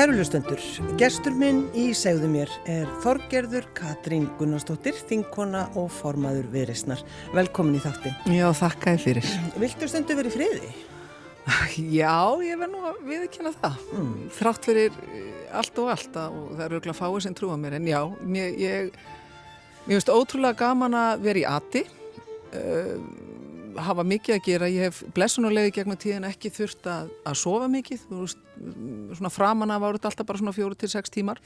Kæru hlustendur, gestur minn í segðu mér er Þorgerður Katrín Gunnarsdóttir, þingkona og formaður viðreysnar. Velkomin í þáttin. Já, þakka þið fyrir. Viltu stundu verið friði? Já, ég verð nú að viðkynna það. Mm. Þrátt fyrir allt og allt og það eru að fáið sem trúa mér en já, ég, mér finnst ótrúlega gaman að vera í ati. Uh, hafa mikið að gera, ég hef blessunarlegi gegnum tíðin ekki þurft að, að sofa mikið, þú veist, svona framan af árið alltaf bara svona fjóru til sex tímar.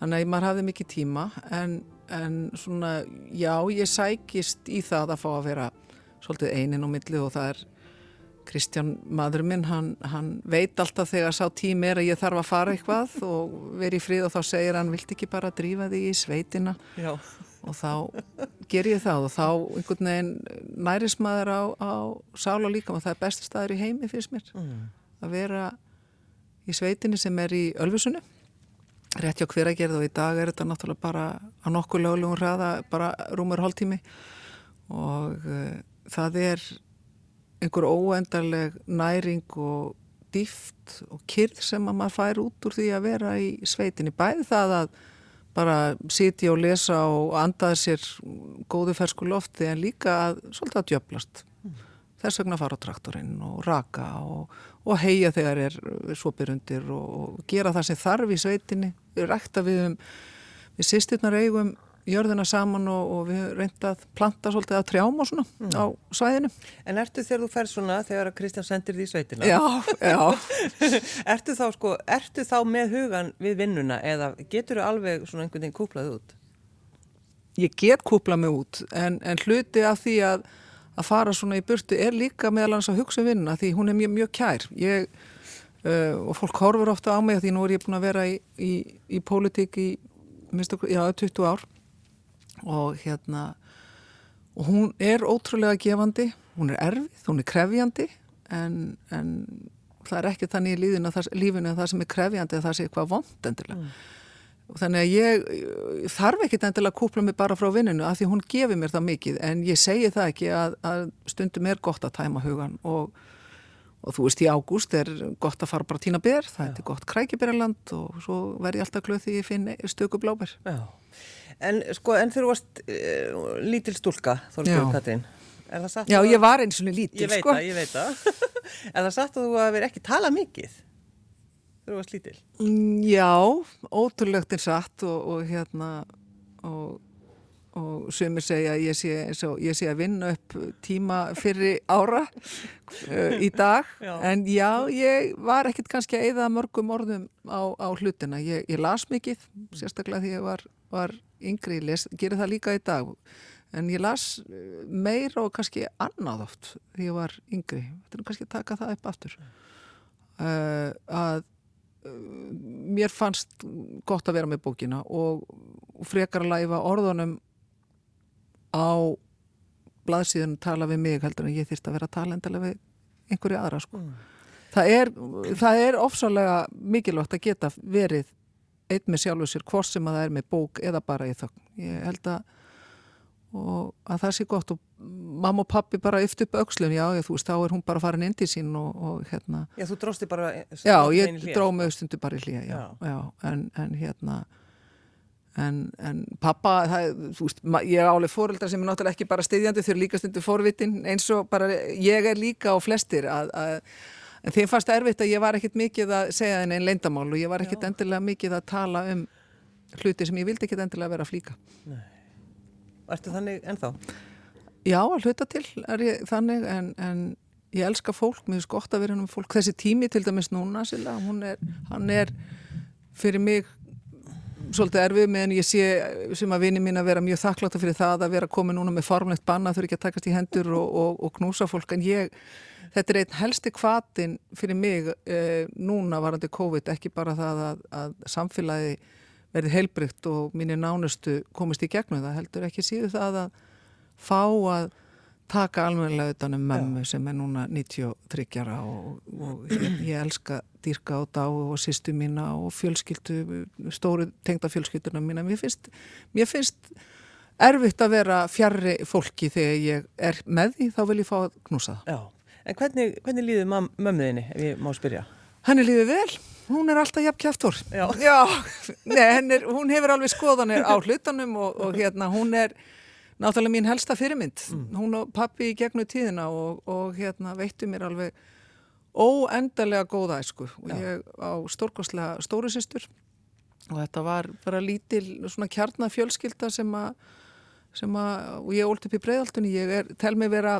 Þannig að maður hafði mikið tíma. En, en svona, já, ég sækist í það að fá að vera svolítið einin og millið og það er Kristján maður minn, hann, hann veit alltaf þegar sá tím er að ég þarf að fara eitthvað og veri í frið og þá segir hann, vilt ekki bara drífa þig í sveitina? Já og þá ger ég það og þá einhvern veginn nærismæður á, á sál og líka og það er besti staður í heimi fyrst mér. Mm. að vera í sveitinni sem er í Ölfusunni rétt hjá hver að gera það og í dag er þetta náttúrulega bara á nokkuð lögulegum hraða bara rúmur hóltími og uh, það er einhver óendarleg næring og dýft og kyrð sem að maður fær út úr því að vera í sveitinni. Bæði það að bara sitja og lesa og andaði sér góðu fersku lofti en líka að svolítið að djöblast mm. þess vegna fara á traktorinn og raka og, og heia þegar er svopirundir og, og gera það sem þarf í sveitinni rækta við um við sýstirnar eigum jörðina saman og, og við reyndað planta svolítið að trjám og svona mm. á svæðinu. En ertu þegar þú fer svona þegar Kristján sendir því sveitina? Já, já. ertu, þá, sko, ertu þá með hugan við vinnuna eða getur þú alveg svona einhvern veginn kúplað út? Ég get kúplað mig út en, en hluti af því að, að fara svona í burtu er líka meðal hans að hugsa um vinnuna því hún er mjög, mjög kær. Ég, uh, og fólk horfur ofta á mig því nú er ég búin að vera í, í, í pólitík í minnst okkur, já, 20 ár og hérna og hún er ótrúlega gefandi hún er erfið, hún er krefjandi en, en það er ekki þannig í lífinu að lífinu að það sem er krefjandi að það sé eitthvað vond endilega. Mm. og þannig að ég þarf ekki endilega að kúpla mig bara frá vinninu af því hún gefur mér það mikið. En ég segi það ekki að, að stundum er gott að tæma hugan og, og þú veist í ágúst er gott að fara bara tína ber, það er gott krækiberaland og svo verði ég alltaf glöð því ég finn stöku bláber. Já En sko, en þú varst uh, lítil stúlka, Þorgjörg Katrín? Já, ég var eins og lítil, ég sko. Ég veit það, ég veit það. er það satt að þú hefur ekki talað mikið þú varst lítil? Mm, já, ótrúlegt er satt og, og hérna, og, og sumir segja að ég sé, svo, ég sé að vinna upp tíma fyrir ára uh, í dag. Já. En já, ég var ekkert kannski að eða mörgum orðum á, á hlutina. Ég, ég las mikið, sérstaklega því ég var, var yngri, les, gerir það líka í dag en ég las eh, meira og kannski annað oft því ég var yngri, þetta er kannski að taka það upp aftur uh, að uh, mér fannst gott að vera með bókina og, frekar að læfa orðunum á blaðsíðan tala við mig heldur en ég þýrst að vera að tala endilega við einhverju aðra sko. Mm. Það er, það er ofsalega mikilvægt að geta verið eitt með sjálfu sér hvort sem að það er með bók eða bara í þögn. Ég held að, að það sé gott og mamma og pappi bara yfti upp aukslun, já, ég, þú veist, þá er hún bara farin inn til sín og, og hérna. Já, þú drósti bara Já, ég dróð mig stundu bara í hlýja, já, já, já, en, en hérna en, en pappa, það, þú veist, ég er áleg fóreldrar sem er náttúrulega ekki bara stiðjandi, þau eru líka stundu fórvitin eins og bara ég er líka á flestir að, að En þeim fannst erfitt að ég var ekkit mikið að segja þenni einn leindamál og ég var ekkit Já. endilega mikið að tala um hluti sem ég vildi ekkit endilega vera að flíka. Nei. Ertu þannig ennþá? Já, að hluta til er ég þannig en, en ég elska fólk, mér finnst gott að vera um fólk. Þessi tími til dæmis núna, Silla, er, hann er fyrir mig svolítið erfið meðan ég sé sem að vini mín að vera mjög þakkláta fyrir það að vera komið núna með formlegt banna þurfi ekki að takast í hendur og, og, og knúsa fólk en ég Þetta er einn helsti kvatin fyrir mig eh, núna varandi COVID, ekki bara það að, að samfélagi verði heilbrygt og mínir nánustu komist í gegnum það, heldur ekki síðu það að fá að taka alveglega utan um mömmu sem er núna 93 ára og, og ég, ég elska dýrka á dag og sýstu mína og fjölskyldu, stóru tengda fjölskylduna mína. Mér finnst, mér finnst erfitt að vera fjarrri fólki þegar ég er með því, þá vil ég fá að knúsa það. Já. En hvernig, hvernig líður mömmuðinni, ef ég má spyrja? Henni líður vel. hún er alltaf jafn kæftur. Já. Já, nei, er, hún hefur alveg skoðanir á hlutanum og, og hérna hún er náttúrulega mín helsta fyrirmynd. Mm. Hún og pappi í gegnum tíðina og, og hérna veittu mér alveg óendarlega góða æsku og ég á stórkoslega stórisistur og þetta var bara lítil svona kjarnafjölskylda sem að sem að, og ég óldi upp í breyðaldunni, ég er, tel mig vera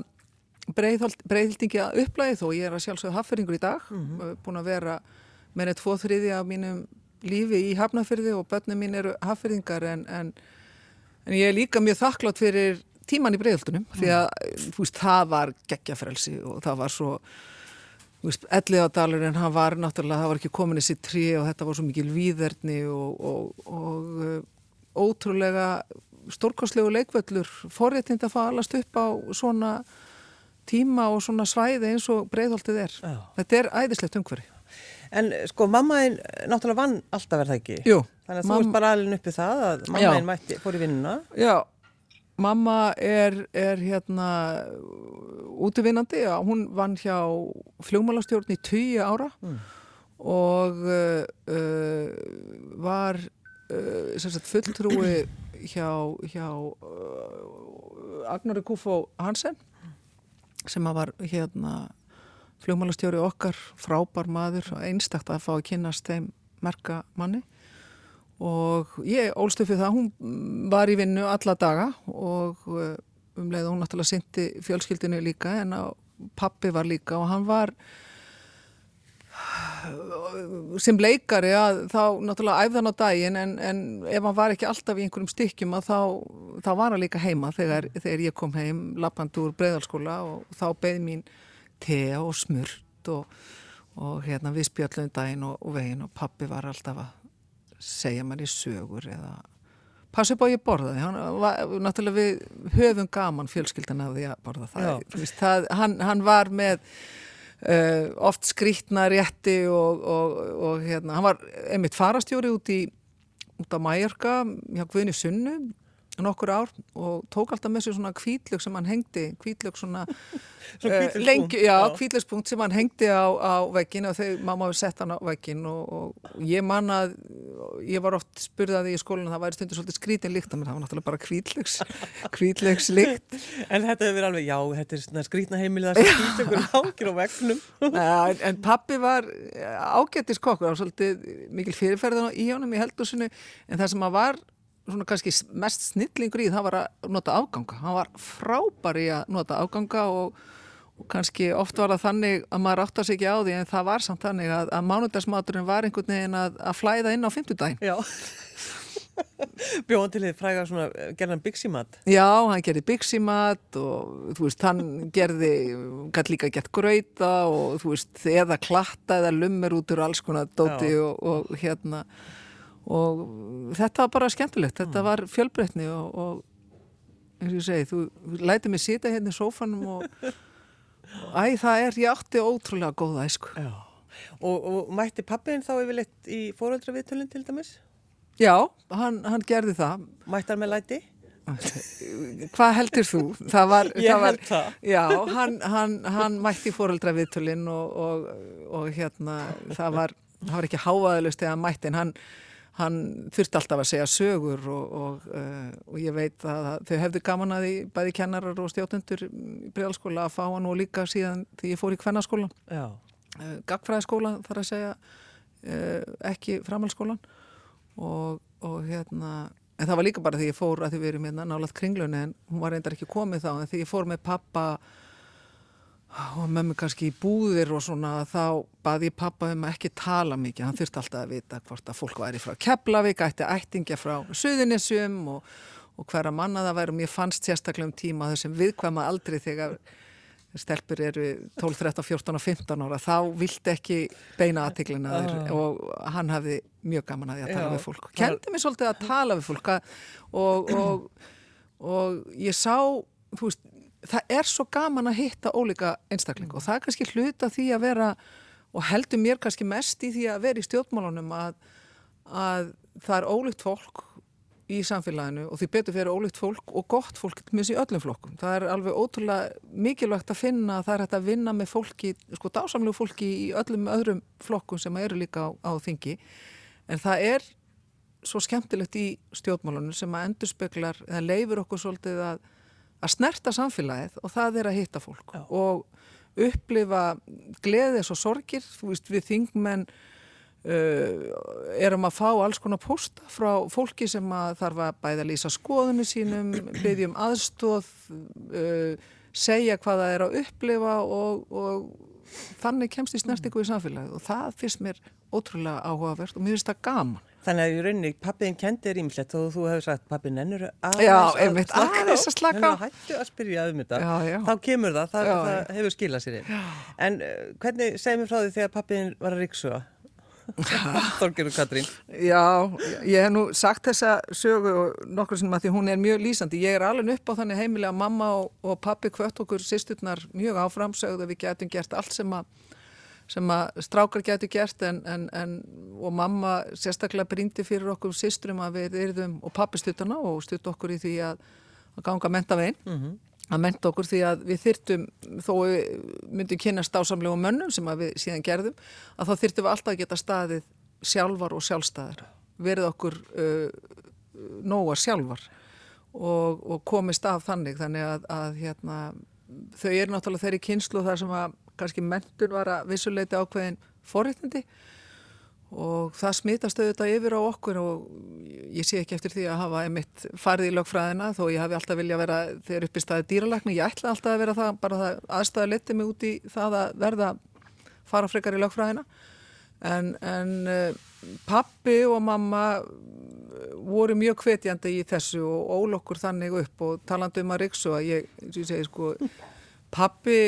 breyðhildingi að upplæði þó ég er að sjálfsögða hafferingur í dag mm -hmm. búin að vera með tvo þriði af mínum lífi í hafnafyrði og börnum mín eru hafferingar en, en, en ég er líka mjög þakklátt fyrir tíman í breyðhildunum mm. því að veist, það var geggjafrelsi og það var svo elliðadalur en hann var náttúrulega, það var ekki komin þessi trí og þetta var svo mikil výðerni og, og, og uh, ótrúlega stórkoslegu leikvöllur forréttind að falast upp á svona tíma og svona svæði eins og breyðholtið er. Já. Þetta er æðislegt umhverfi. En sko mammaðin náttúrulega vann alltaf verða ekki. Jú. Þannig að þú erst bara alveg uppið það að mammaðin mætti fór í vinnuna. Já, mamma er, er hérna útvinnandi, já, hún vann hjá fljómalastjórn í 20 ára mm. og uh, uh, var uh, sagt, fulltrúi hjá, hjá uh, Agnari Kúfó Hansen sem að var hérna fljómalastjóri okkar, frábær maður og einstakt að fá að kynast þeim merka manni og ég ólstu fyrir það, hún var í vinnu alla daga og uh, umleið hún náttúrulega syndi fjölskyldinu líka en pappi var líka og hann var sem leikari að þá náttúrulega æfðan á daginn en, en ef hann var ekki alltaf í einhverjum stykkjum að þá, þá var hann líka heima þegar, þegar ég kom heim lappand úr breyðalskóla og þá beði mín tea og smurt og, og hérna við spjöllum daginn og, og veginn og pappi var alltaf að segja mér í sögur eða passu bá ég borðaði. Hann, var, náttúrulega við höfum gaman fjölskyldan af því að borða það, það hann, hann var með Uh, oft skrítna rétti og, og, og hérna, hann var einmitt farastjóri út í út á Mæjarka hjá Guðni Sunnu nokkur ár og tók alltaf með sér svona kvítlög sem hann hengdi kvítlög svona uh, lengi, já, kvítlögspunkt sem hann hengdi á, á veggin og þau, mamma hefði sett hann á veggin og, og ég man að ég var oft spurðaði í skólinu það væri stundur svolítið skrítin líkt það var náttúrulega bara kvítlögs kvítlögs líkt En þetta hefur verið alveg, já, þetta er svona skrítna heimilið að kvítlögur hangir á veggnum. En, en pappi var ágættis kokkur á svolítið mikil fyrirferðan í honum í heldusinu en það sem að var svona kannski mest snillingur í það var að nota afganga. Hann var frábær í að nota afganga og, og kannski oft var það þannig að maður átti að segja ekki á því en það var samt þannig að, að mánudagsmaturinn var einhvern veginn að, að flæða inn á fymtudagin Já. Bjóðan til því fræga svona, gerði hann byggsimat? Já, hann gerði byggsimat og þú veist, hann gerði gæti líka gett gröita og þú veist, eða klatta eða lummer út úr alls konar dóti og, og hérna og þetta var bara skemmtilegt þetta mm. var fjölbreytni og, og eins og ég segi, þú lætið mig sita hérna í sófanum og æ, það er, ég átti ótrúlega góða æsku og, og mætti pappin þá yfirleitt í fóröldraviðtölinn til dæmis? Já, hann, hann gerði það Mætti hann með læti? Hvað heldur þú? Það var, ég það var, held það Já, hann, hann, hann mætti fóröldraviðtölinn og, og, og hérna það var, það var ekki háaðalust eða mætti en hann hann þurfti alltaf að segja sögur og, og, uh, og ég veit að þau hefðu gaman að því bæði kennarar og stjórnendur í bregðalskóla að fá hann og líka síðan því ég fór í kvennarskólan uh, eh, gagfræðaskólan þar að segja uh, ekki framhalskólan og, og hérna en það var líka bara því ég fór að því við erum hérna nálat kringlunni en hún var reyndar ekki komið þá en því ég fór með pappa og mömmu kannski í búðir og svona þá baði ég pappa um að ekki tala mikið, hann þurfti alltaf að vita hvort að fólk væri frá Keflavík, ætti ættingja frá Suðunisjum og, og hverja manna það væri. Og mér fannst sérstaklega um tíma þessum viðkvæma aldrei þegar stelpur eru 12, 13, 14 og 15 ára þá vildi ekki beina aðtiklina þér uh. og hann hafði mjög gaman að því að tala Já. við fólk. Kendi mér svolítið að tala við fólk. Og, og, og ég sá, þú veist það er svo gaman að hitta ólíka einstakling og það er kannski hluta því að vera og heldur mér kannski mest í því að vera í stjórnmálunum að, að það er ólíkt fólk í samfélaginu og því betur fyrir ólíkt fólk og gott fólk með þessi öllum flokkum. Það er alveg ótrúlega mikilvægt að finna að það er hægt að vinna með fólki, sko dásamlegu fólki í öllum öðrum flokkum sem eru líka á, á þingi en það er svo skemmtilegt í stjórnmálunum sem að endurspeglar, það leifur okkur svolítið að, að snerta samfélagið og það er að hitta fólk Já. og upplifa gleðis og sorgir, þú veist við þingmenn uh, erum að fá alls konar posta frá fólki sem að þarf að bæða lýsa skoðunni sínum, byggjum aðstóð, uh, segja hvað það er að upplifa og, og þannig kemst í snertingu í samfélagið og það finnst mér ótrúlega áhugavert og mér finnst það gaman. Þannig að í rauninni pappiðin kendi er ímslegt og þú hefur sagt pappin ennur aðeins að, að, að slaka á. Hættu að spyrja um þetta, já, já. þá kemur það, það, já, það hefur skilað sér inn. En uh, hvernig segjum við frá því þegar pappiðin var að ríksuga? Þorgerur Katrín. Já, ég hef nú sagt þessa sögu og nokkur sem að því hún er mjög lýsandi. Ég er alveg upp á þannig heimilega að mamma og, og pappi kvött okkur sýsturnar mjög áframsögðu að við getum gert allt sem að sem að strákar getur gert en, en, en, og mamma sérstaklega brindi fyrir okkur sýstrum að við erum og pappi stuttana og stutt okkur í því að, að ganga að menta veginn mm -hmm. að menta okkur því að við þyrtum þó við myndum kynast ásamlegu mönnum sem við síðan gerðum að þá þyrtum við alltaf að geta staðið sjálfar og sjálfstæðar. Verið okkur uh, nóga sjálfar og, og komist af þannig. Þannig að, að hérna, þau eru náttúrulega þeirri kynslu þar sem að kannski mentun var að vissuleiti ákveðin forréttindi og það smitast auðvitað yfir á okkur og ég sé ekki eftir því að hafa einmitt farið í lögfræðina þó ég hafi alltaf vilja vera þegar upp í staði dýralækni, ég ætla alltaf að vera það bara það aðstæða leti mig út í það að verða fara frekar í lögfræðina. En, en uh, pappi og mamma voru mjög hvetjandi í þessu og ól okkur þannig upp og talandi um að riksu að ég, ég segi sko pappi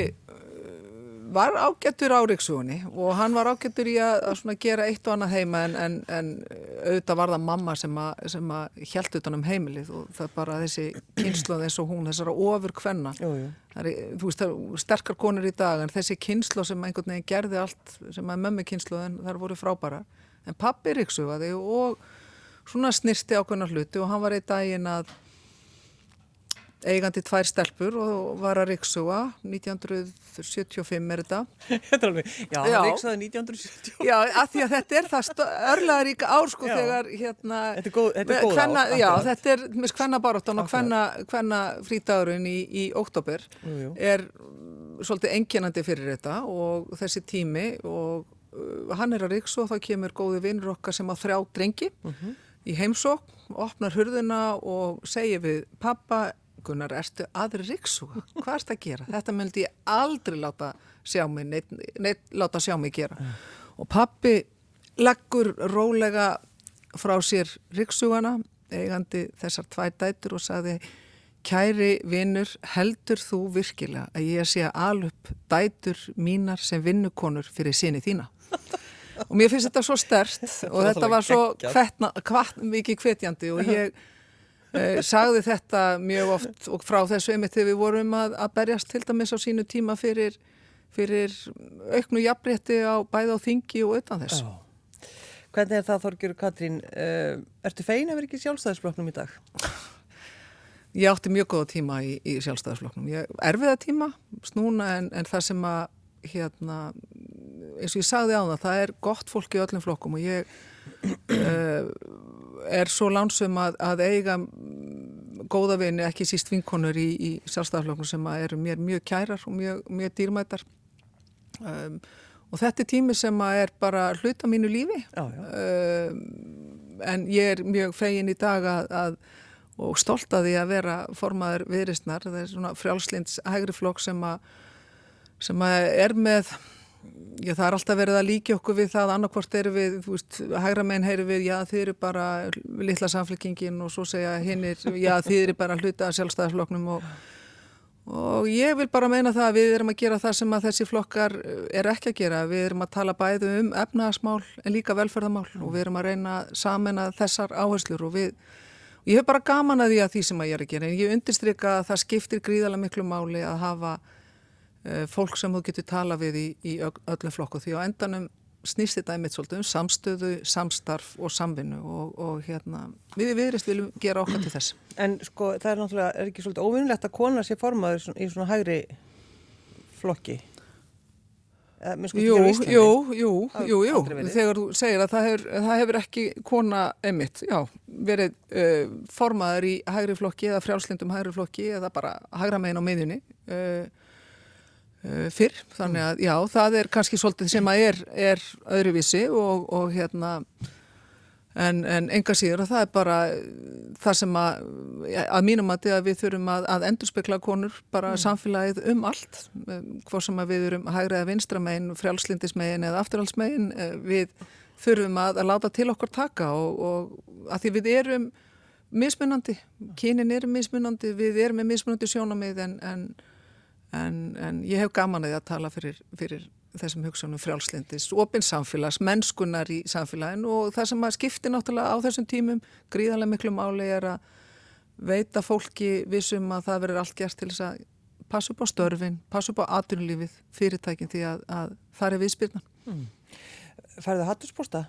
var ágættur á Ríksugunni og hann var ágættur í að, að gera eitt og annað heima en, en, en auðvitað var það mamma sem að, sem að hjælt utan um heimilið og það er bara þessi kynslu eins og hún, þessara ofur kvenna jú, jú. Er, þú veist það er sterkar konur í dag en þessi kynslu sem einhvern veginn gerði allt sem að mömmi kynslu en það voru frábæra en pappi Ríksugaði og svona snirti ákveðna hluti og hann var í daginn að eigandi tvær stelpur og var að riksuga 1975 er þetta Þetta er alveg, já, já. riksaði 1975 Já, af því að þetta er það örlaðar íka ár sko já. þegar hérna Þetta er góð, þetta er góð hvenna, ár Já, þetta er með hvenna baróttan og hvenna, hvenna frítagurinn í, í oktober er svolítið enginandi fyrir þetta og þessi tími og uh, hann er að riksu og þá kemur góði vinnur okkar sem að þrjá drengi uh mhm. -huh. í heimsók opnar hurðina og segir við pappa Gunnar, erstu aðri riksuga? Hvað erst að gera? Þetta myndi ég aldrei láta sjá mig, neitt, neitt láta sjá mig gera. Og pappi leggur rólega frá sér riksugana, eigandi þessar tvæ dætur og saði Kæri vinnur, heldur þú virkilega að ég sé að alup dætur mínar sem vinnukonur fyrir síni þína? og mér finnst þetta svo stert og þetta var svo hvetna, hvat, mikið hvetjandi og ég sagði þetta mjög oft og frá þessu einmitt þegar við vorum að, að berjast til dæmis á sínu tíma fyrir, fyrir auknu jafnrétti á bæða á þingi og utan þess. Já. Hvernig er það Þorgjur Katrín? Uh, ertu fein að vera ekki í sjálfstæðisfloknum í dag? Ég átti mjög góða tíma í, í sjálfstæðisfloknum. Ég erfiða tíma, snúna en, en það sem að hérna, eins og ég sagði á það, það er gott fólk í öllum flokkum og ég uh, er svo lánsum að, að eiga góða vini, ekki síst vinkonur í, í sjálfstæðarflokkum sem eru mér mjög kærar og mjög, mjög dýrmætar. Um, og þetta er tími sem er bara hluta mínu lífi. Já, já. Um, en ég er mjög fegin í dag að, að og stolt að því að vera formaður viðristnar, það er svona frjálslinds hægri flokk sem að sem að er með Já, það er alltaf verið að líka okkur við það annarkvort eru við, þú veist, hægra meginn heyru við, já þið eru bara litla samfélkingin og svo segja hinnir, já þið eru bara hluta sjálfstæðarfloknum og, og ég vil bara meina það að við erum að gera það sem að þessi flokkar er ekki að gera, við erum að tala bæðu um efnaðasmál en líka velferðamál og við erum að reyna saman að þessar áherslur og við, ég hef bara gaman að því að því sem að ég er að gera. En ég undirstryka að það skiptir gríðarlega miklu máli að hafa fólk sem þú getur tala við í, í öllu flokku því á endanum snýst þetta einmitt svolítið um samstöðu, samstarf og samvinnu og, og hérna, við viðrist viljum gera okkar til þess. En sko það er náttúrulega, er ekki svolítið óvinnlegt að kona sé formaður í svona hægri flokki? Jú, jú, jú, jú, jú, þegar þú segir að það hefur, það hefur ekki kona emitt, já, verið uh, formaður í hægri flokki eða frjálslindum hægri flokki eða bara hægra megin á miðjunni uh, uh, fyrr, þannig að já, það er kannski svolítið sem að er, er öðruvísi og, og hérna En, en enga síður að það er bara það sem að, að mínum að, að við þurfum að, að endurspekla konur bara mm. samfélagið um allt, hvort sem að við erum hægrið að vinstramegin, frjálslindismegin eða afturhalsmegin, eh, við þurfum að láta til okkur taka og, og að því við erum mismunandi, kynin eru mismunandi, við erum með mismunandi sjónamið en, en, en ég hef gaman að tala fyrir, fyrir þessum hugsunum frjálslindis, opins samfélags, mennskunar í samfélagin og það sem að skipti náttúrulega á þessum tímum gríðarlega miklu máli er að veita fólki vissum að það verður allt gert til þess að passa upp á störfin, passa upp á atvinnulífið, fyrirtækin því að, að það er viðspilnan. Mm. Færðu hattusposta?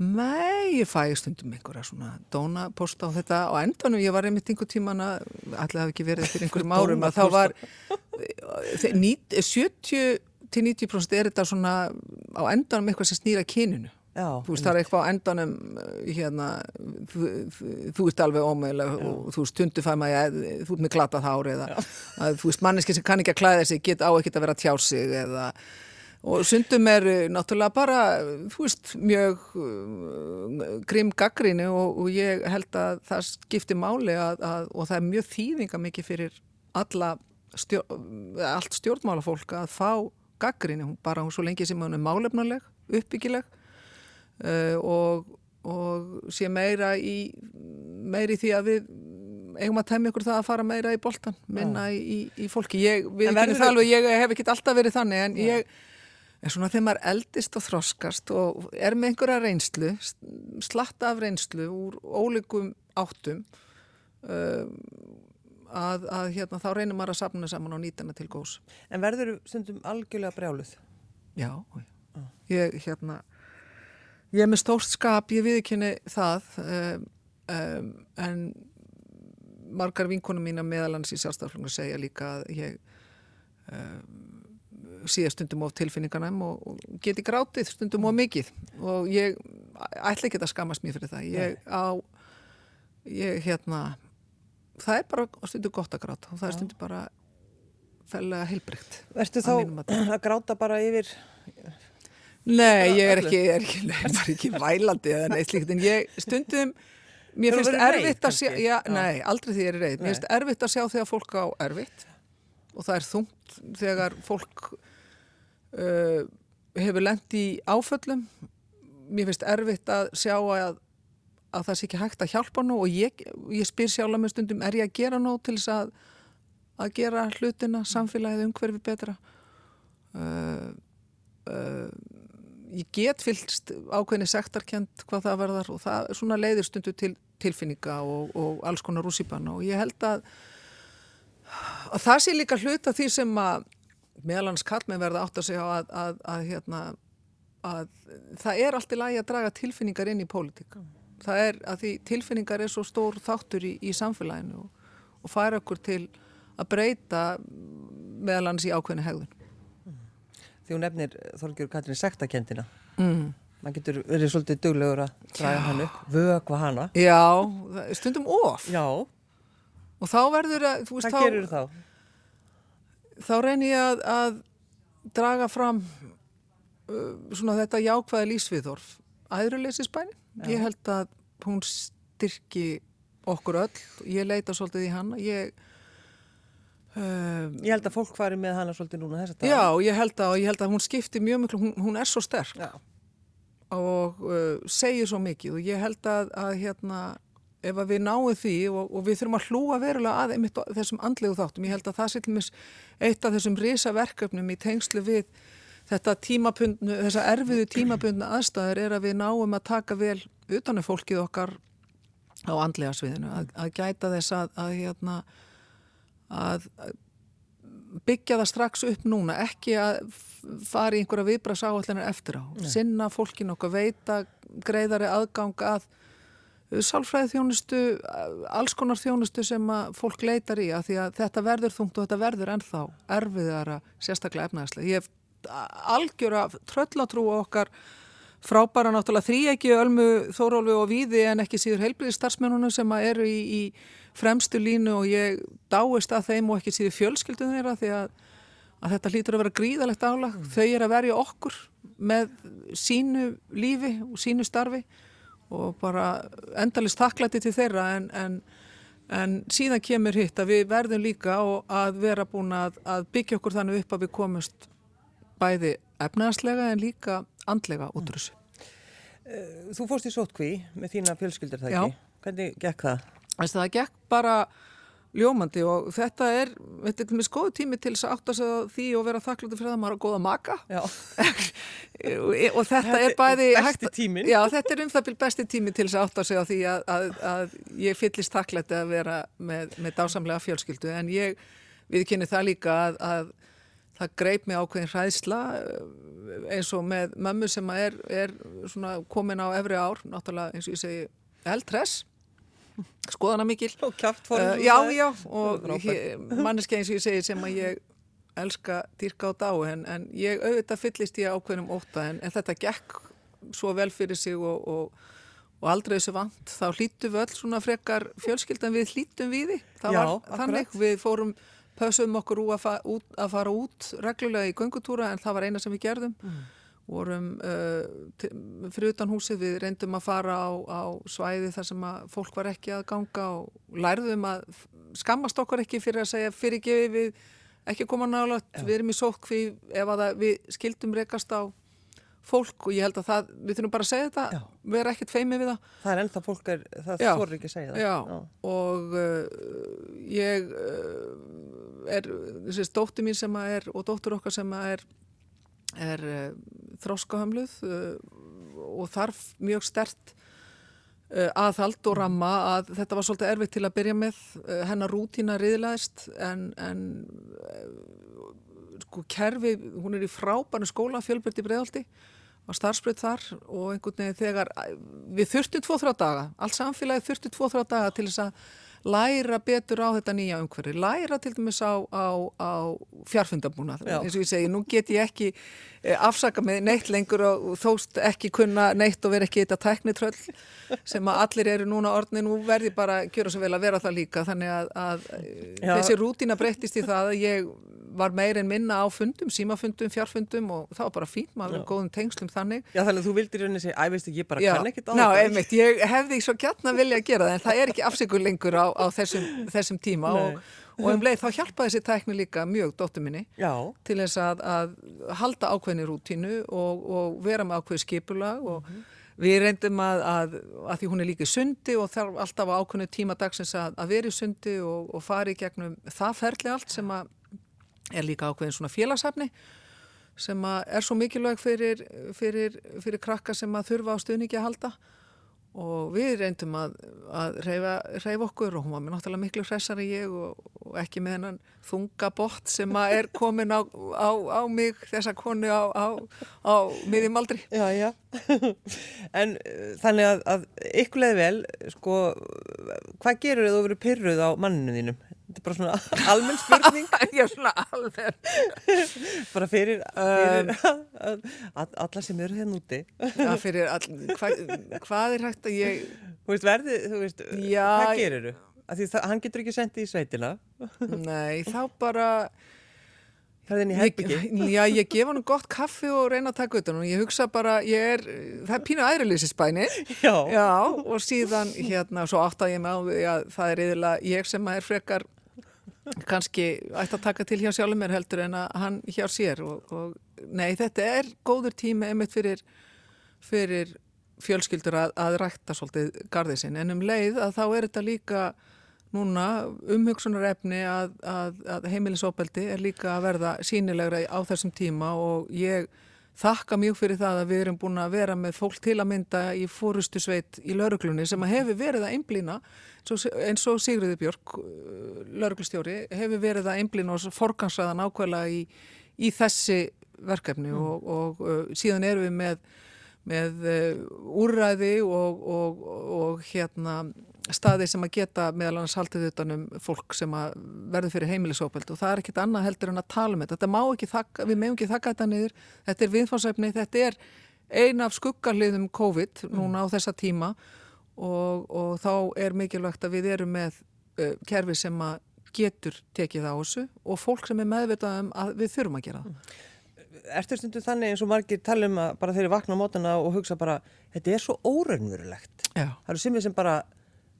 Nei, ég fæ stundum einhverja svona dónaposta á þetta. Og endanum ég var einmitt einhver tíman að, allir hafi ekki verið fyrir einhverjum árum að þá var 70 til 90% er þetta svona á endanum eitthvað sem snýra kyninu. Já, þú veist það er eitthvað á endanum eh, hérna, þú, þú ert alveg ómögulega og þú veist tundufæma þú ert með glatað hár eða að, þú veist manneski sem kann ekki að klæða sig get á ekkert að vera tjár sig eða og sundum er náttúrulega bara þú veist mjög uh, grim gaggrínu og, og ég held að það skiptir máli að, að, og það er mjög þýðinga mikið fyrir alla stjórn, allt stjórnmálafólk að fá gaggrinni, bara hún svo lengi sem hún er málefnuleg, uppbyggileg uh, og, og sé meira í meiri því að við eigum að temja ykkur það að fara meira í boltan minna í, í, í fólki. Ég, verður... alveg, ég hef ekki alltaf verið þannig en ég er svona þegar maður eldist og þroskast og er með einhverja reynslu slatta af reynslu úr ólíkum áttum uh, að, að hérna, þá reynir maður að sapna saman og nýta hana til góðs. En verður stundum algjörlega brjáluð? Já, ah. ég, hérna, ég er með stórt skap, ég viðkynni það, um, um, en margar vinkunum mína meðalans í sjálfstaflungu segja líka að ég um, síða stundum of tilfinningarnæm og, og geti grátið stundum of mikið. Og ég ætla ekki að skamast mér fyrir það. Ég á, ég hérna það er bara stundu gott að gráta og það er stundu bara fellega heilbrygt Vertu þá að, að gráta bara yfir Nei, ég er ekki, er ekki, er ekki vælandi eða neitt slíkt en ég stundum mér finnst erfitt að sjá já, nei, aldrei því ég er reyð mér finnst erfitt að sjá þegar fólk á erfitt og það er þungt þegar fólk uh, hefur lendt í áföllum. Mér finnst erfitt að sjá að að það sé ekki hægt að hjálpa nú og ég, ég spyr sjálf með stundum er ég að gera nú til þess að að gera hlutina, samfélagið umhverfi betra? Uh, uh, ég get fylgst ákveðinni sektarkjönd hvað það verðar og það svona leiðir stundu til tilfinninga og, og alls konar rússipanna og ég held að að það sé líka hluta því sem að meðalans kallmenn verða átt að segja að, að, að, hérna að það er allt í lagi að draga tilfinningar inn í pólitíka það er að því tilfinningar er svo stór þáttur í, í samfélaginu og, og færa okkur til að breyta meðal hans í ákveðinu hegðun. Mm. Því hún nefnir Þorgjur Katrin sektakendina. Mm. Man getur verið svolítið duglegur að draga hann upp, vögva hana. Já, stundum of. Já. Og þá verður að. Hvað gerur þá? Þá reynir ég að, að draga fram uh, svona þetta jákvæða lísviðorf. Æðruleysisbæni ég held að hún styrki okkur öll, ég leita svolítið í hann ég um, ég held að fólk fari með hana svolítið núna þess að já, ég held að, ég held að hún skipti mjög miklu, hún, hún er svo sterk. Já. og uh, segir svo mikið. Og ég held að, að hérna, ef að við náum því og, og við þurfum að hlúa verulega að einmitt þessum andlegu þáttum, ég held að það sé til mis eitt af þessum risaverköpnum í tengslu við þetta tímabundnu, þessa erfiðu tímabundnu aðstæður er að við náum að taka vel utanum fólkið okkar á andlega sviðinu, að, að gæta þess að, að, hérna, að byggja það strax upp núna, ekki að fara í einhverja viðbras áallinar eftir á, Nei. sinna fólkin okkar veita greiðari aðgang að sálfræði þjónustu, alls konar þjónustu sem að fólk leitar í að því að þetta verður þungt og þetta verður ennþá erfiðara, sérstaklega efnæðislega. Ég hef algjör að tröllatrú okkar frábæra náttúrulega þrý ekki ölmu þórólfi og víði en ekki síður heilbriði starfsmennunum sem eru í, í fremstu línu og ég dáist að þeim og ekki síður fjölskyldun þeirra því að, að þetta hlýtur að vera gríðalegt álag. Þau er að verja okkur með sínu lífi og sínu starfi og bara endalist takklæti til þeirra en, en, en síðan kemur hitt að við verðum líka að vera búin að, að byggja okkur þannig upp að við komumst bæði efnaðslega en líka andlega út úr þessu. Eh, þú fórst í sótkví með þína fjölskyldur það ekki? Hvernig gekk það? Það gekk bara ljómandi og þetta er þetta er með skoðu tími til þess að átta sig því og vera þakklútið fyrir það maður að góða maka. Og þetta, þetta er bæði besti tímin já þetta er um það byrj besti tími til þess að átta sig á því að, að, að ég fyllist þakklætti að vera með, með dásamlega fjölskyldu. En ég viðkynni það líka að, að það greip mig ákveðin hræðsla eins og með mömmu sem er, er komin á efri ár náttúrulega eins og ég segi eldress skoðana mikil og kjáftform uh, já, já, og manneski eins og ég segi sem að ég elska dýrka á dá en, en ég auðvitað fyllist ég ákveðnum óta en, en þetta gekk svo vel fyrir sig og, og, og aldrei þessu vant. Þá hlítum við öll svona frekar fjölskyldan við hlítum við því. Það já, var akkurat. þannig, við fórum pösum okkur út að fara út reglulega í göngutúra en það var eina sem við gerðum. Mm vorum uh, fyrir utan húsið, við reyndum að fara á, á svæði þar sem að fólk var ekki að ganga og lærðum að skammast okkur ekki fyrir að segja fyrirgefi við ekki koma nálat, Já. við erum í sótkví ef að við skildum rekast á fólk og ég held að það, við þurfum bara að segja þetta, Já. við erum ekkert feimið við það Það er ennþá fólk, er, það þorður ekki að segja það Já, Já. og uh, ég uh, er, þessi stótti mín sem að er og dóttur okkar sem að er er uh, þróskahömluð uh, og þarf mjög stert uh, aðhald og ramma að þetta var svolítið erfitt til að byrja með. Hennar rútína riðilegist en, en sko kerfi, hún er í frábænu skóla fjölbyrti bregðaldi var starfsbreytt þar og einhvern veginn þegar við þurftum tvo-þrá daga allt samfélagi þurftum tvo-þrá daga til þess að læra betur á þetta nýja umhverfi, læra til dæmis á, á, á fjarfundabúna eins og ég segi, nú get ég ekki afsaka með neitt lengur og þóst ekki kunna neitt og vera ekki þetta teknitröll sem að allir eru núna orðin, nú verði bara að gera svo vel að vera það líka, þannig að, að þessi rútina breyttist í það að ég var meir en minna á fundum, símafundum, fjarfundum og það var bara fínt, maður var góðum tengslum þannig. Já þannig að þú vildir rauninni segja, æ veist ekki, ég bara Já, kann ekkert á ná, þetta. Já, einmitt, ég hefði svo gætna vilja að gera það en það er ekki afsikur lengur á, á þessum, þessum tíma og, og um leið þá hjálpaði þessi tækni líka mjög dóttu minni Já. til þess að, að halda ákveðni rútínu og, og vera með ákveði skipulag og mm -hmm. Við reyndum að, að, að því hún er líka í sundi og þarf alltaf á ákveðinu tíma dagsins að, að vera í sundi og, og fari gegnum það ferli allt sem að er líka ákveðin svona félagsafni sem er svo mikilvæg fyrir, fyrir, fyrir krakka sem að þurfa á stuðningi að halda og við reyndum að, að reyfa, reyfa okkur og hún var með náttúrulega miklu hressar en ég og, og ekki með hennan þungabott sem að er komin á, á, á mig þessa konu á, á miðjum aldri. Já, já. en uh, þannig að, að ykkur leði vel, sko, hvað gerur þið að þú verið pyrruð á manninu þínum? Þetta er bara svona almenn spurning. Já, svona almenn. bara fyrir, fyrir um, alla sem eru hérna úti. Já, fyrir all, hva, hvað er hægt að ég... Þú veist, verði, þú veist, Já, hvað gerir þú? Því það, hann getur ekki sendið í sveitina. Nei, þá bara... Það er þenni herbyggi. Já, ég gef hann gott kaffi og reyna að taka utan og ég hugsa bara, ég er, það er pínu aðrilísisbæni. Já. Já, og síðan hérna, svo átt að ég með á því að það er yfirlega ég sem er frekar kannski ætti að taka til hjá sjálfur mér heldur en að hann hjá sér og, og nei þetta er góður tími einmitt fyrir, fyrir fjölskyldur að, að rækta svolítið gardið sinn. En um leið að þá er þetta líka núna umhugsunar efni að, að, að heimilisópeldi er líka að verða sínilegra á þessum tíma og ég þakka mjög fyrir það að við erum búin að vera með fólk til að mynda í fórustu sveit í lauruglunni sem að hefur verið að einblýna eins og Sigriði Björk uh, lauruglustjóri hefur verið að einblýna og forgansraða nákvæmlega í, í þessi verkefni mm. og, og uh, síðan erum við með, með uh, úrræði og, og, og hérna staði sem að geta meðal annars haldið utanum fólk sem að verður fyrir heimilisópeld og það er ekkit annað heldur en að tala um þetta. Þetta má ekki þakka, við meðum ekki þakka þetta niður, þetta er viðfársefni, þetta er eina af skuggarliðum COVID núna á þessa tíma. Og, og þá er mikilvægt að við erum með uh, kerfi sem að getur tekið á þessu og fólk sem er meðvitað um að við þurfum að gera það. Ertu stundu þannig eins og margir tala um að bara þeirri vakna á mótana og hugsa bara þetta er svo óraunverulegt. Það eru simið sem bara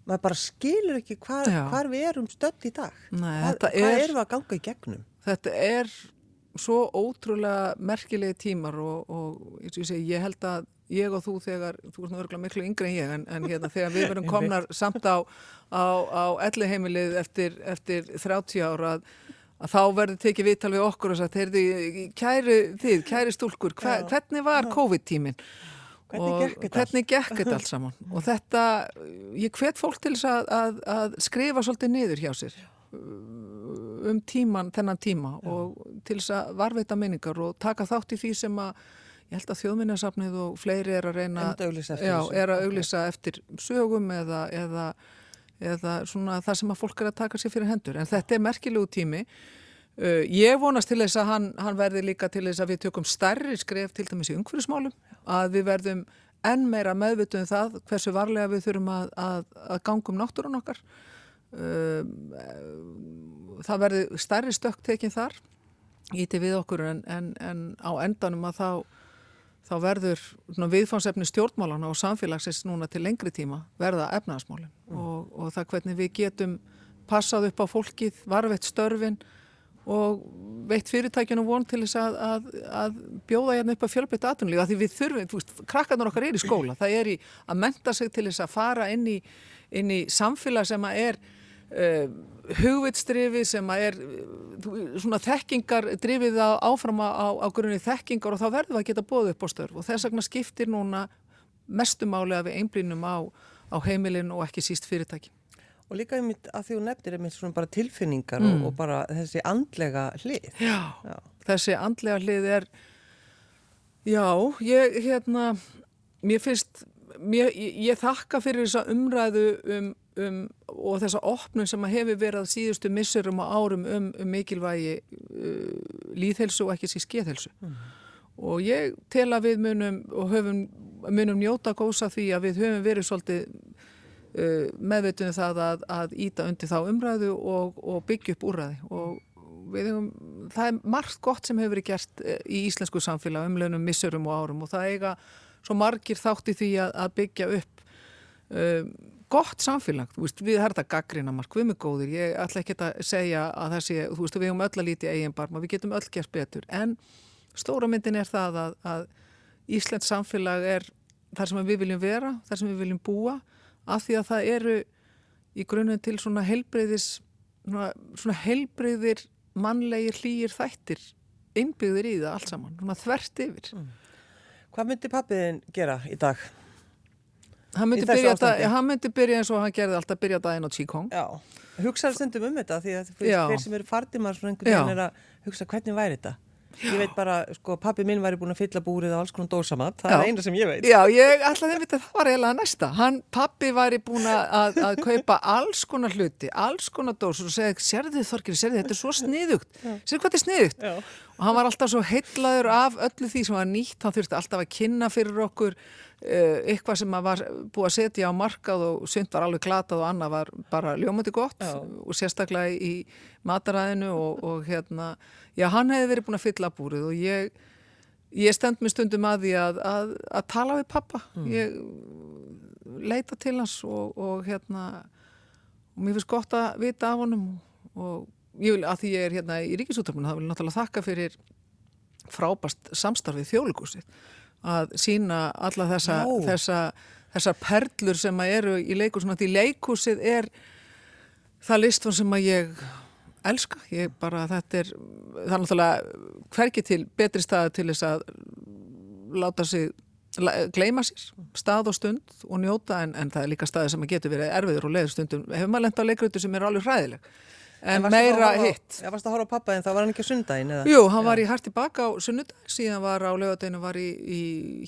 maður bara skilur ekki hvar, hvar við erum stöld í dag. Nei, hvað, er, hvað erum við að ganga í gegnum? Þetta er svo ótrúlega merkilegi tímar og, og ég, segi, ég held að ég og þú þegar, þú ert náttúrulega miklu yngre en ég en, en hérna þegar við verum komnar samt á, á, á elliheimilið eftir, eftir 30 ára að, að þá verður tekið viðtal við okkur og sagt, heyrðu, kæri þið, kæri stúlkur, hver, hvernig var COVID-tíminn? Hvernig gekk? Hvernig gekk þetta allt saman? Og þetta, ég hvet fólk til þess að, að, að skrifa svolítið niður hjá sér um tíman, þennan tíma Já. og til þess að varveita minningar og taka þátt í því sem að ég held að þjóðminnarsafnið og fleiri er að reyna já, er að auglýsa eftir sögum eða, eða, eða svona það sem að fólk er að taka sér fyrir hendur en þetta er merkilegu tími Uh, ég vonast til þess að hann, hann verði líka til þess að við tökum stærri skref til dæmis í umhverfismálum, að við verðum enn meira meðvituð um það hversu varlega við þurfum að, að, að gangum náttúrun okkar. Uh, það verði stærri stökk tekinn þar, íti við okkur en, en, en á endanum að þá, þá verður viðfánsefni stjórnmálana og samfélagsins núna til lengri tíma verða efnaðasmálinn mm. og, og það hvernig við getum passað upp á fólkið, varveitt störfinn og veitt fyrirtækjunum von til þess að, að, að bjóða hérna upp að fjölbyrta aðtunlega því við þurfum, veist, krakkarnar okkar er í skóla. Það er í að menta sig til þess að fara inn í, inn í samfélag sem að er uh, hugvitstrifið sem er svona þekkingar drifið áfram á, á grunni þekkingar og þá verðum við að geta bóð upp á störf og þess vegna skiptir núna mestumáli að við einblýnum á, á heimilin og ekki síst fyrirtækin Og líka einmitt að því þú nefnir einmitt svona bara tilfinningar mm. og, og bara þessi andlega hlið. Já, já, þessi andlega hlið er, já, ég, hérna, mér finnst, mér, ég, ég þakka fyrir þessa umræðu um, um, og þessa opnum sem að hefur verið síðustu missurum og árum um, um mikilvægi uh, líðhelsu og ekki síðan skeðhelsu. Mm. Og ég tel að við munum og höfum, munum njóta gósa því að við höfum verið svolítið Uh, meðveitum það að, að íta undir þá umræðu og, og byggja upp úræði og hefum, það er margt gott sem hefur verið gert uh, í íslensku samfélag umlegunum missurum og árum og það eiga svo margir þátt í því að, að byggja upp um, gott samfélag, veist, við erum þetta gaggrina mark, við erum góðir, ég ætla ekki að segja að það sé, þú veist, við hefum öll að líti eigin barma, við getum öll gert betur. En stóra myndin er það að, að Íslands samfélag er þar sem við viljum vera, þar sem við viljum búa af því að það eru í grunnum til svona heilbreyðis svona, svona heilbreyðir mannlegir hlýjir þættir innbyggðir í það allt saman, svona þvert yfir. Mm. Hvað myndi pappiðin gera í dag? Hann myndi, byrja, dag, hann myndi byrja eins og hann gerði alltaf byrja daginn á Qigong Já, hugsaður stundum um þetta því að fyrir sem eru veginn er að hugsa hvernig væri þetta Ég veit bara, sko, pappi minn væri búin að fylla búrið á alls konar dósamatt, það Já. er eina sem ég veit. Já, ég ætlaði að vita að það var eiginlega næsta. Hann, pappi væri búin að, að kaupa alls konar hluti, alls konar dósur og segja, sérðu þið Þorgir, sérðu þetta er svo sniðugt, sérðu hvað þetta er sniðugt. Já. Og hann var alltaf svo heitlaður af öllu því sem var nýtt, hann þurfti alltaf að kynna fyrir okkur uh, eitthvað sem var búið að setja á markað og synd var alveg glatað og annað var bara ljómandi gott Já. og sérstaklega í mataræðinu og, og hérna já, hann hefði verið búin að fylla búrið og ég, ég stend mér stundum að því að, að, að tala við pappa mm. ég leita til hans og, og hérna og mér finnst gott að vita af honum og ég vil að því ég er hérna í ríkisúttarpunum, það vil náttúrulega þakka fyrir frábast samstarfið þjóðlugúsið að sína alla þessa, þessa þessar perlur sem eru í leikúsinu, því leikúsið er það listfón sem að ég elska, ég bara þetta er það er náttúrulega hverki til betri staða til þess að láta sig gleima sér, stað og stund og njóta en, en það er líka staði sem getur verið erfiður og leiður stundum. Hefur maður lenda á leikrötu sem er alveg hræðileg en meira hitt Já, varst að horfa á pappa en það var hann ekki sundaginn eða? Jú, hann Já. var í hætti baka á sunnudag síðan var á lögadeginu var í, í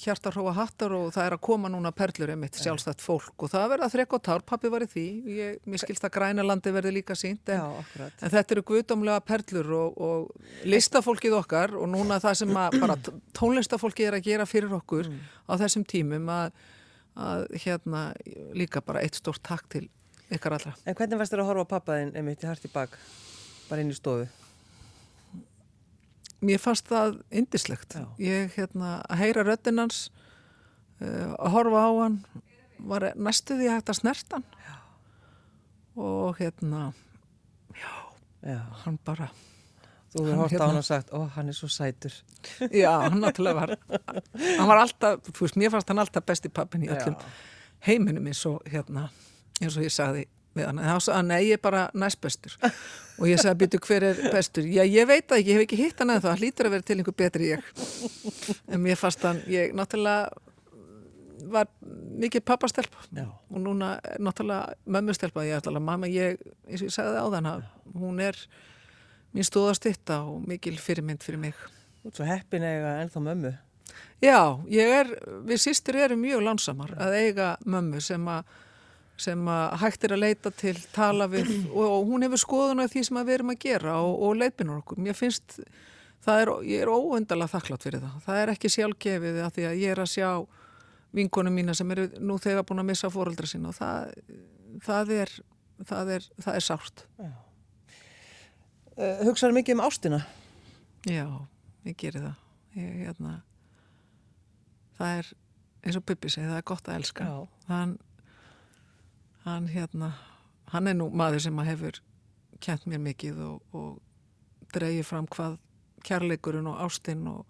hjartarhróa hattar og það er að koma núna perlur emitt sjálfstætt fólk og það verða þrekk og tár, pappi var í því ég, mér skilst að grænalandi verði líka sínt en, Já, en þetta eru guðdómlega perlur og, og listafólkið okkar og núna það sem bara tónlistafólkið er að gera fyrir okkur mm. á þessum tímum að, að hérna líka bara eitt stórt takk til ykkar allra. En hvernig fannst þér að horfa á pappaðinn einmitt í harti bak, bara inn í stofu? Mér fannst það indislegt. Já. Ég, hérna, að heyra röttinans, uh, að horfa á hann, var næstuði að hægt að snerta hann. Já. Og hérna, já, já. hann bara... Þú hefur hórt á hann og sagt, ó, hann er svo sætur. Já, hann náttúrulega var, hann var alltaf, þú veist, mér fannst hann alltaf besti pappin í öllum heiminum eins og hérna eins og ég sagði við hann, þá sagði hann, nei, ég er bara næst bestur og ég sagði, býtu, hver er bestur? Já, ég veit það ekki, ég hef ekki hitt hann eða það hann lítur að vera til einhver betri ég. En mér fannst hann, ég náttúrulega var mikið pappastelp og núna náttúrulega mömmustelpa, ég ætla að mamma, ég eins og ég sagði á þann, hún er mín stóðastitta og mikil fyrirmynd fyrir mig. Þú ert svo heppin eiga ennþá mömmu. Já, ég er, við sýstur erum mjög lánsamar að eiga mömmu sem að sem að hægt er að leita til, tala við og, og hún hefur skoðun á því sem við erum að gera og, og leipinur okkur. Mér finnst, er, ég er óöndalega þakklátt fyrir það. Það er ekki sjálfgefið að því að ég er að sjá vinkonum mína sem eru nú þegar búin að missa fóröldra sín og það, það er, það er, það er sárt. Uh, Hugsaður mikið um ástina? Já, ég gerir það. Ég, hérna, það er eins og Bibi segi, það er gott að elska. Þann hann hérna hann er nú maður sem að hefur kent mér mikið og, og dreyið fram hvað kærleikurinn og ástinn og,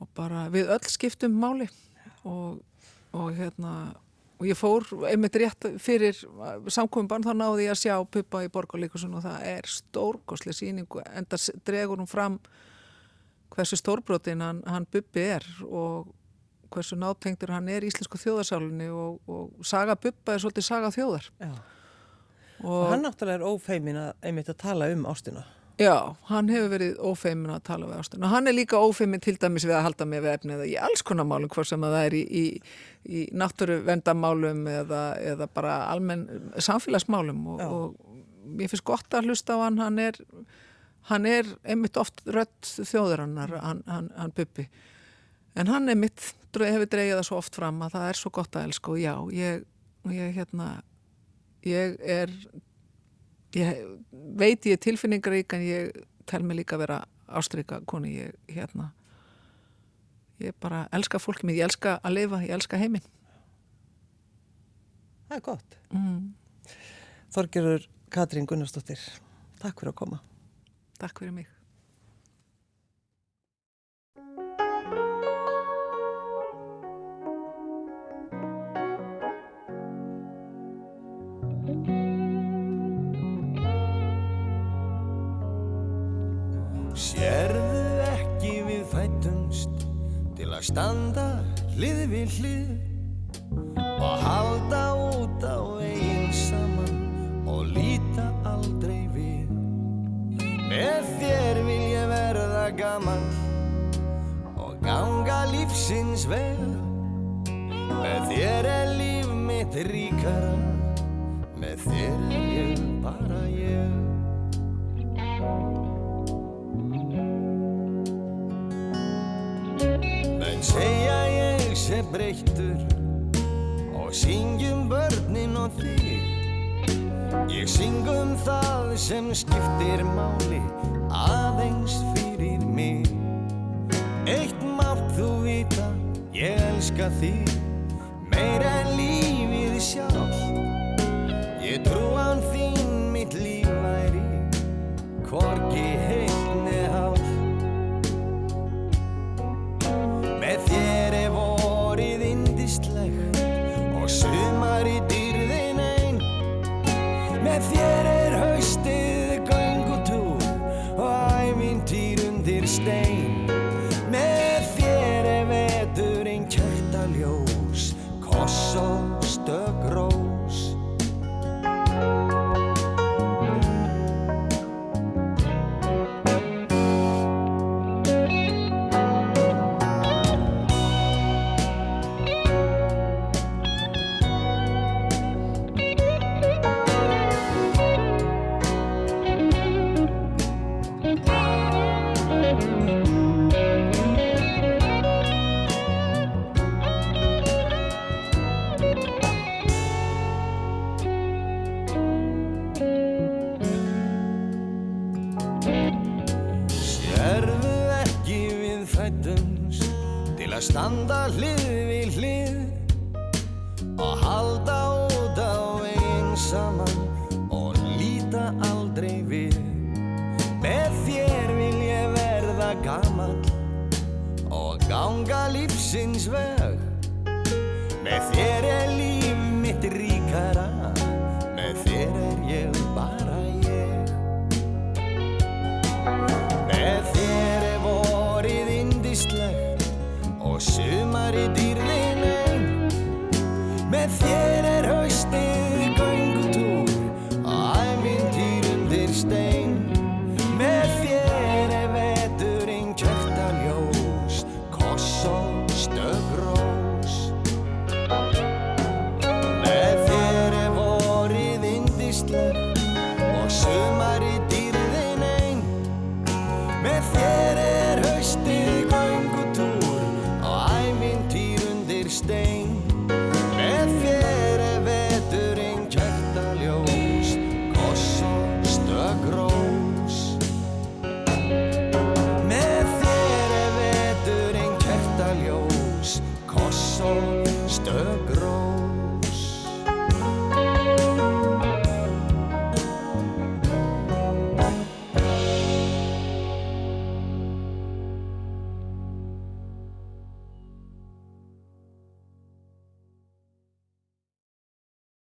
og bara við öll skiptum máli. Og, og hérna og ég fór einmitt rétt fyrir samkvömban þá náði ég að sjá Puppa í Borgarleikusun og það er stórkosli síningu en það dregur hún fram hversu stórbrotin hann, hann Buppi er og hversu nátengtur hann er í Íslensku þjóðarsálinni og, og saga Bubba er svolítið saga þjóðar. Og, og hann náttúrulega er ófeimin að einmitt að tala um ástina. Já, hann hefur verið ófeimin að tala um ástina. Og hann er líka ófeimin til dæmis við að halda með við efnið í alls konar málum hvort sem það er í, í, í náttúruvendamálum eða, eða bara almenn samfélagsmálum og, og ég finnst gott að hlusta á hann. Hann er, hann er einmitt oft rött þjóðurannar hann, hann, hann Bubbi en hann er mitt, hefur dreigið það svo oft fram að það er svo gott að elska og já, ég, ég hérna ég er ég veit ég er tilfinningarík en ég tel mig líka að vera ástryka koni, ég hérna ég bara elska fólkið mér, ég elska að lifa, ég elska heiminn. Það er gott. Mm. Þorgerur Katrín Gunnarsdóttir Takk fyrir að koma. Takk fyrir mig standa hlið við hlið og halda út á einn saman og líta aldrei við. Með þér vil ég verða gaman og ganga lífsins vel. Með þér er líf mitt ríkara með þér er ég bara ég breyttur. Og syngjum börnin og þig. Ég syngum það sem skiptir máli aðeins fyrir mig. Eitt mátt þú vita ég elska þig. Meir en lífið sjálf ég trú án þín mitt líf væri hvorki heim og